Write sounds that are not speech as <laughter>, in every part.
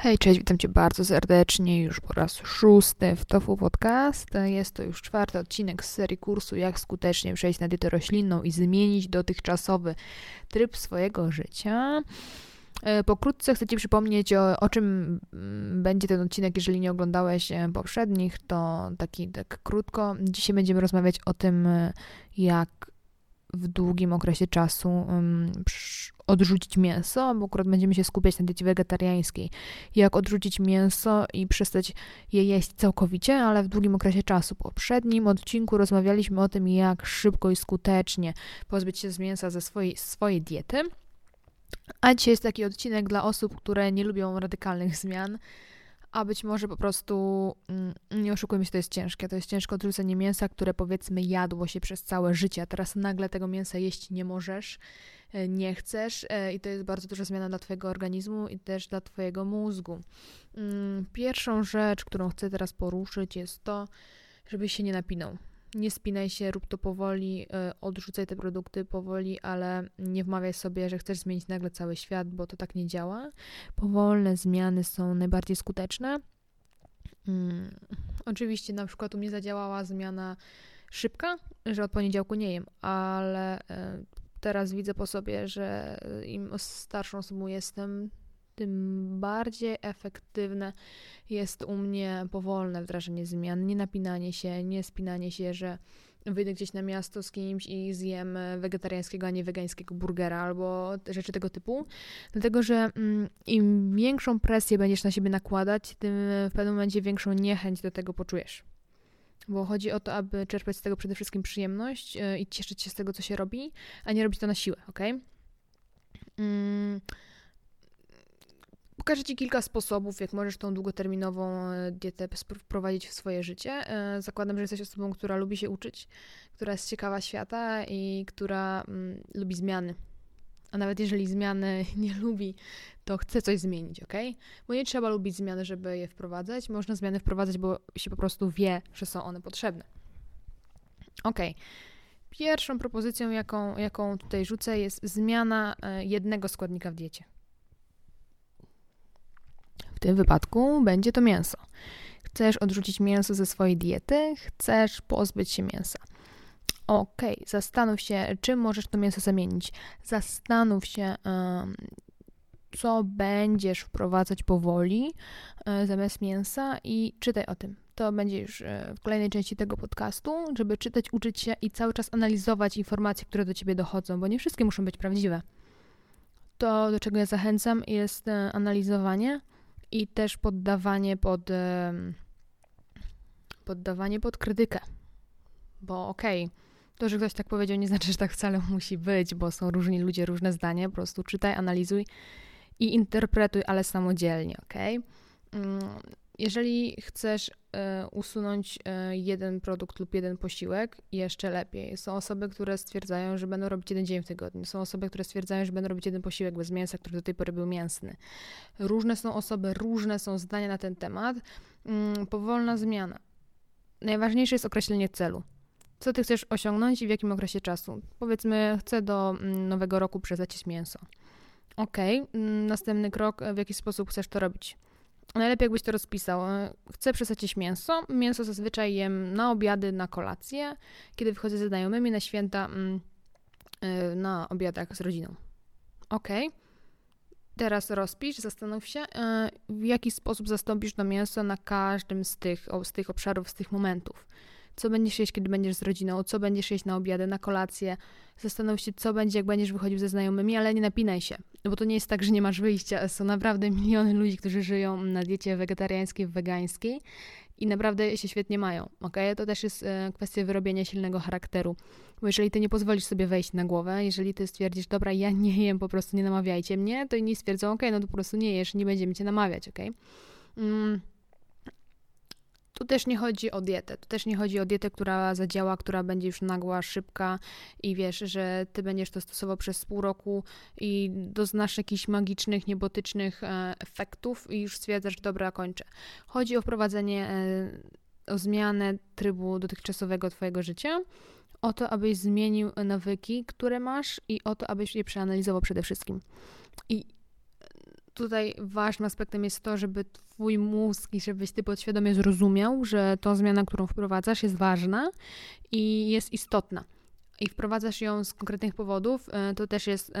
Hej, cześć, witam Cię bardzo serdecznie już po raz szósty w Tofu Podcast. Jest to już czwarty odcinek z serii kursu Jak skutecznie przejść na dietę roślinną i zmienić dotychczasowy tryb swojego życia. E, pokrótce chcę Ci przypomnieć, o, o, czym mm, będzie ten odcinek, jeżeli nie oglądałeś e, poprzednich, to taki tak krótko. Dzisiaj będziemy rozmawiać o tym, e, jak w długim okresie czasu um, odrzucić mięso, bo akurat będziemy się skupiać na diecie wegetariańskiej. Jak odrzucić mięso i przestać je jeść całkowicie, ale w długim okresie czasu. W poprzednim odcinku rozmawialiśmy o tym, jak szybko i skutecznie pozbyć się z mięsa ze swojej, swojej diety. A dzisiaj jest taki odcinek dla osób, które nie lubią radykalnych zmian, a być może po prostu, mm, nie oszukujmy się, to jest ciężkie. To jest ciężko odrzucenie mięsa, które powiedzmy jadło się przez całe życie, a teraz nagle tego mięsa jeść nie możesz, e, nie chcesz e, i to jest bardzo duża zmiana dla Twojego organizmu i też dla Twojego mózgu. Mm, pierwszą rzecz, którą chcę teraz poruszyć jest to, żebyś się nie napinał nie spinaj się, rób to powoli, e, odrzucaj te produkty powoli, ale nie wmawiaj sobie, że chcesz zmienić nagle cały świat, bo to tak nie działa. Powolne zmiany są najbardziej skuteczne. Hmm. Oczywiście na przykład u mnie zadziałała zmiana szybka, że od poniedziałku nie jem, ale e, teraz widzę po sobie, że im starszą osobą jestem, tym bardziej efektywne jest u mnie powolne wdrażanie zmian, nie napinanie się, nie spinanie się, że wyjdę gdzieś na miasto z kimś i zjem wegetariańskiego, a nie wegańskiego burgera albo rzeczy tego typu. Dlatego, że mm, im większą presję będziesz na siebie nakładać, tym w pewnym momencie większą niechęć do tego poczujesz. Bo chodzi o to, aby czerpać z tego przede wszystkim przyjemność yy, i cieszyć się z tego, co się robi, a nie robić to na siłę, ok? Mm Pokażę Ci kilka sposobów, jak możesz tą długoterminową e, dietę wprowadzić w swoje życie. E, zakładam, że jesteś osobą, która lubi się uczyć, która jest ciekawa świata i która mm, lubi zmiany. A nawet jeżeli zmiany <laughs> nie lubi, to chce coś zmienić, ok? Bo nie trzeba lubić zmiany, żeby je wprowadzać. Można zmiany wprowadzać, bo się po prostu wie, że są one potrzebne. Ok. Pierwszą propozycją, jaką, jaką tutaj rzucę, jest zmiana e, jednego składnika w diecie. W tym wypadku będzie to mięso. Chcesz odrzucić mięso ze swojej diety, chcesz pozbyć się mięsa. Ok, zastanów się, czym możesz to mięso zamienić. Zastanów się, co będziesz wprowadzać powoli um, zamiast mięsa i czytaj o tym. To będzie już um, w kolejnej części tego podcastu, żeby czytać, uczyć się i cały czas analizować informacje, które do ciebie dochodzą, bo nie wszystkie muszą być prawdziwe. To, do czego ja zachęcam, jest analizowanie i też poddawanie pod poddawanie pod krytykę. Bo okej, okay, to, że ktoś tak powiedział, nie znaczy, że tak wcale musi być, bo są różni ludzie, różne zdania. Po prostu czytaj, analizuj i interpretuj, ale samodzielnie, okej? Okay? Mm, jeżeli chcesz e, usunąć e, jeden produkt lub jeden posiłek, jeszcze lepiej. Są osoby, które stwierdzają, że będą robić jeden dzień w tygodniu. Są osoby, które stwierdzają, że będą robić jeden posiłek bez mięsa, który do tej pory był mięsny. Różne są osoby, różne są zdania na ten temat. Mm, powolna zmiana. Najważniejsze jest określenie celu. Co ty chcesz osiągnąć i w jakim okresie czasu? Powiedzmy, chcę do mm, nowego roku przestać mięso. Ok, następny krok, w jaki sposób chcesz to robić? Najlepiej jakbyś to rozpisał. Chcę przesadzić mięso. Mięso zazwyczaj jem na obiady, na kolację, kiedy wychodzę ze znajomymi, na święta, mm, y, na obiadach z rodziną. Ok. Teraz rozpisz, zastanów się, y, w jaki sposób zastąpisz to mięso na każdym z tych, z tych obszarów, z tych momentów co będziesz jeść, kiedy będziesz z rodziną, co będziesz jeść na obiady, na kolację. Zastanów się, co będzie, jak będziesz wychodził ze znajomymi, ale nie napinaj się, bo to nie jest tak, że nie masz wyjścia. Są naprawdę <laughs> miliony ludzi, którzy żyją na diecie wegetariańskiej, wegańskiej i naprawdę się świetnie mają, ok? To też jest e, kwestia wyrobienia silnego charakteru, bo jeżeli ty nie pozwolisz sobie wejść na głowę, jeżeli ty stwierdzisz, dobra, ja nie jem, po prostu nie namawiajcie mnie, to inni stwierdzą, ok, no to po prostu nie jesz, nie będziemy cię namawiać, ok? Mm tu też nie chodzi o dietę. Tu też nie chodzi o dietę, która zadziała, która będzie już nagła, szybka i wiesz, że ty będziesz to stosował przez pół roku i doznasz jakichś magicznych, niebotycznych e, efektów i już stwierdzasz, dobra, kończę. Chodzi o wprowadzenie, e, o zmianę trybu dotychczasowego twojego życia, o to, abyś zmienił nawyki, które masz i o to, abyś je przeanalizował przede wszystkim. I tutaj ważnym aspektem jest to, żeby twój mózg i żebyś ty podświadomie zrozumiał, że to zmiana, którą wprowadzasz jest ważna i jest istotna. I wprowadzasz ją z konkretnych powodów, e, to też jest,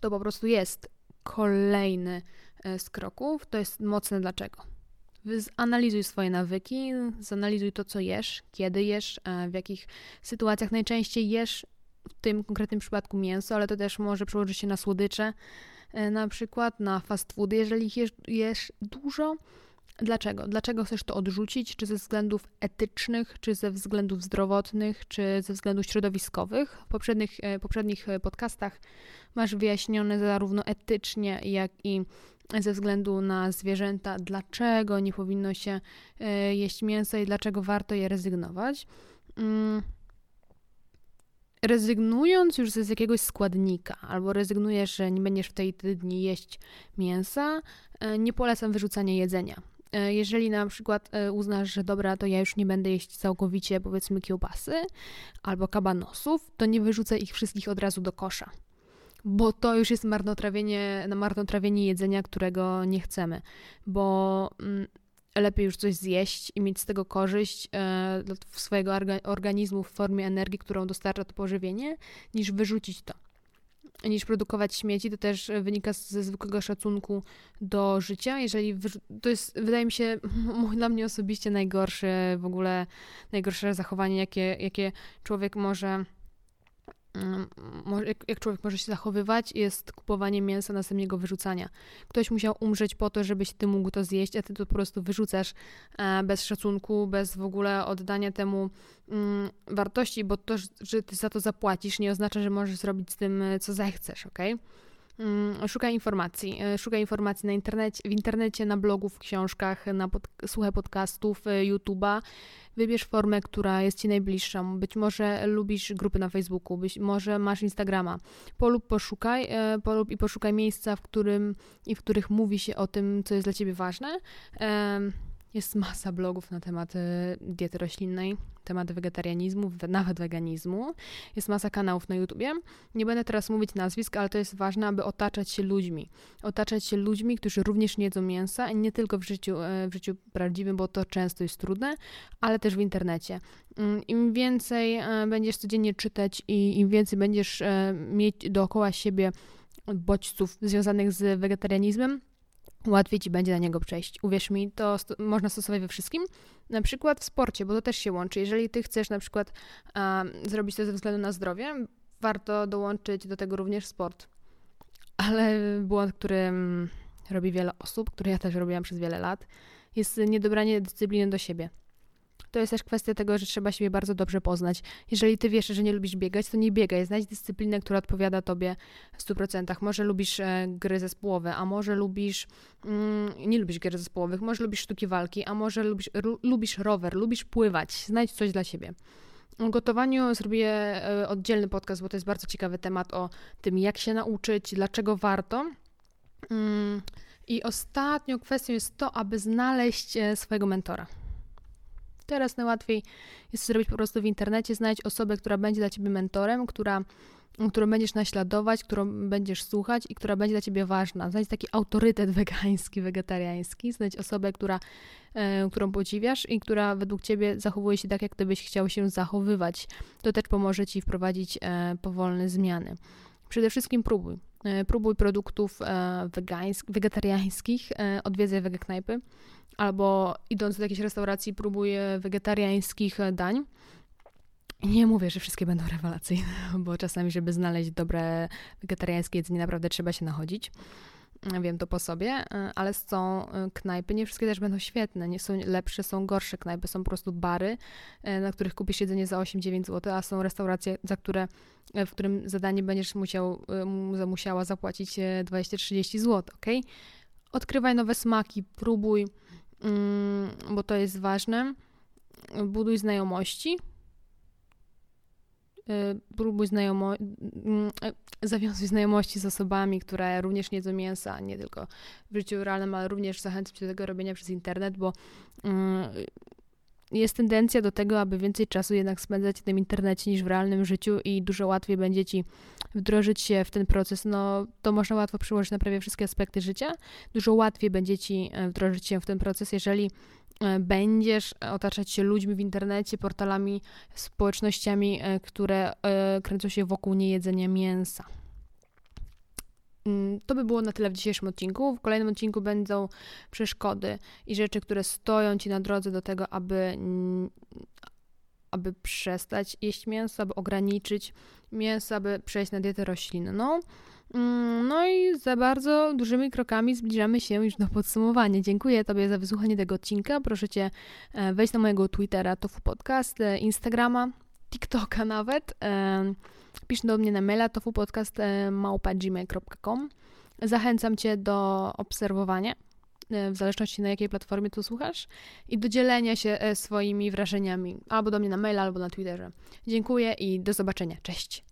to po prostu jest kolejny e, z kroków. To jest mocne dlaczego. Zanalizuj swoje nawyki, zanalizuj to, co jesz, kiedy jesz, e, w jakich sytuacjach najczęściej jesz, w tym konkretnym przypadku mięso, ale to też może przełożyć się na słodycze, e, na przykład na fast foody, jeżeli jesz, jesz dużo. Dlaczego? Dlaczego chcesz to odrzucić? Czy ze względów etycznych, czy ze względów zdrowotnych, czy ze względów środowiskowych? W poprzednich, e, poprzednich podcastach masz wyjaśnione zarówno etycznie, jak i ze względu na zwierzęta, dlaczego nie powinno się e, jeść mięsa i dlaczego warto je rezygnować. Rezygnując już z jakiegoś składnika, albo rezygnujesz, że nie będziesz w tej dni jeść mięsa, e, nie polecam wyrzucania jedzenia. E, jeżeli na przykład uznasz, że dobra, to ja już nie będę jeść całkowicie powiedzmy kiełbasy albo kabanosów, to nie wyrzucę ich wszystkich od razu do kosza bo to już jest marnotrawienie, marnotrawienie jedzenia, którego nie chcemy, bo mm, lepiej już coś zjeść i mieć z tego korzyść e, dla swojego organizmu w formie energii, którą dostarcza to pożywienie, niż wyrzucić to. Niż produkować śmieci, to też wynika ze zwykłego szacunku do życia. Jeżeli to jest, wydaje mi się, <laughs> dla mnie osobiście najgorsze w ogóle, najgorsze zachowanie, jakie, jakie człowiek może Mm, jak człowiek może się zachowywać, jest kupowanie mięsa, następnego wyrzucania. Ktoś musiał umrzeć po to, żebyś ty mógł to zjeść, a ty to po prostu wyrzucasz e, bez szacunku, bez w ogóle oddania temu mm, wartości, bo to, że ty za to zapłacisz, nie oznacza, że możesz zrobić z tym, e, co zechcesz, ok? Mm, szukaj informacji. E, szukaj informacji na internecie, w internecie, na blogu, w książkach, na pod, podcastów, YouTube'a. Wybierz formę, która jest Ci najbliższa. Być może lubisz grupy na Facebooku, być może masz Instagrama. Polub, poszukaj, e, polub i poszukaj miejsca, w którym i w których mówi się o tym, co jest dla Ciebie ważne. Jest masa blogów na temat e, diety roślinnej, temat wegetarianizmu, nawet weganizmu. Jest masa kanałów na YouTubie. Nie będę teraz mówić nazwisk, ale to jest ważne, aby otaczać się ludźmi. Otaczać się ludźmi, którzy również nie jedzą mięsa nie tylko w życiu, e, w życiu prawdziwym, bo to często jest trudne, ale też w internecie. Mm, Im więcej e, będziesz codziennie czytać i im więcej będziesz mieć dookoła siebie bodźców związanych z wegetarianizmem, łatwiej ci będzie na niego przejść. Uwierz mi, to sto można stosować we wszystkim. Na przykład w sporcie, bo to też się łączy. Jeżeli ty chcesz na przykład zrobić to ze względu na zdrowie, warto dołączyć do tego również sport. Ale błąd, który robi wiele osób, który ja też robiłam przez wiele lat, jest niedobranie dyscypliny do siebie. To jest też kwestia tego, że trzeba siebie bardzo dobrze poznać. Jeżeli ty wiesz, że nie lubisz biegać, to nie biegaj. Znajdź dyscyplinę, która odpowiada tobie w 100%. Może lubisz e, gry zespołowe, a może lubisz, mm, nie lubisz gier zespołowych, może lubisz sztuki walki, a może lubisz, lubisz rower, lubisz pływać. Znajdź coś dla siebie. O gotowaniu zrobię e, oddzielny podcast, bo to jest bardzo ciekawy temat o tym, jak się nauczyć, dlaczego warto. Mm, I ostatnią kwestią jest to, aby znaleźć e, swojego mentora. Teraz najłatwiej jest zrobić po prostu w internecie, znaleźć osobę, która będzie dla ciebie mentorem, która, którą będziesz naśladować, którą będziesz słuchać i która będzie dla ciebie ważna. Znajdź taki autorytet wegański, wegetariański, znajdź osobę, która, e, którą podziwiasz i która według ciebie zachowuje się tak, jak ty byś chciał się zachowywać. To też pomoże ci wprowadzić e, powolne zmiany. Przede wszystkim próbuj. E, próbuj produktów e, wegetariańskich, e, odwiedzaj wegeknajpy albo idąc do jakiejś restauracji próbuj wegetariańskich dań. Nie mówię, że wszystkie będą <laughs> rewelacyjne, bo czasami, żeby znaleźć dobre wegetariańskie jedzenie, naprawdę trzeba się nachodzić. Wiem to po sobie, ale są knajpy, nie wszystkie też będą świetne, nie są lepsze, są gorsze knajpy, są po prostu bary, na których kupisz jedzenie za 8-9 zł, a są restauracje, za które w którym zadanie będziesz musiał, musiała zapłacić 20-30 zł, ok? Odkrywaj nowe smaki, próbuj, mm, bo to jest ważne. Buduj znajomości. Próbuj znajomo mm, zawiązuj znajomości z osobami, które również nie jedzą mięsa, nie tylko w życiu realnym, ale również zachęcam cię do tego robienia przez internet, bo jest tendencja do tego, aby więcej czasu jednak spędzać w tym internecie niż w realnym życiu i dużo łatwiej będzie ci wdrożyć się w ten proces. No, to można łatwo przyłożyć na prawie wszystkie aspekty życia. Dużo łatwiej będzie ci e, wdrożyć się w ten proces, jeżeli e, będziesz otaczać się ludźmi w internecie, portalami, społecznościami, e, które kręcą się wokół niejedzenia mięsa. Mm, to by było na tyle w dzisiejszym odcinku. W kolejnym odcinku będą przeszkody i rzeczy, które stoją ci na drodze do tego, aby, aby przestać jeść mięso, aby ograniczyć mięso, aby przejść na dietę roślinną. Mm, no i za bardzo dużymi krokami zbliżamy się już do podsumowania. Dziękuję Tobie za wysłuchanie tego odcinka. Proszę Cię e, wejść na mojego Twittera, Tofu Podcast, e, Instagrama, TikToka nawet. Pisz do mnie na maila tofupodcast.gmail.com Zachęcam Cię do obserwowania, e, w zależności na jakiej platformie tu słuchasz, i do dzielenia się e, swoimi wrażeniami albo do mnie na maila, albo na Twitterze. Dziękuję i do zobaczenia. Cześć!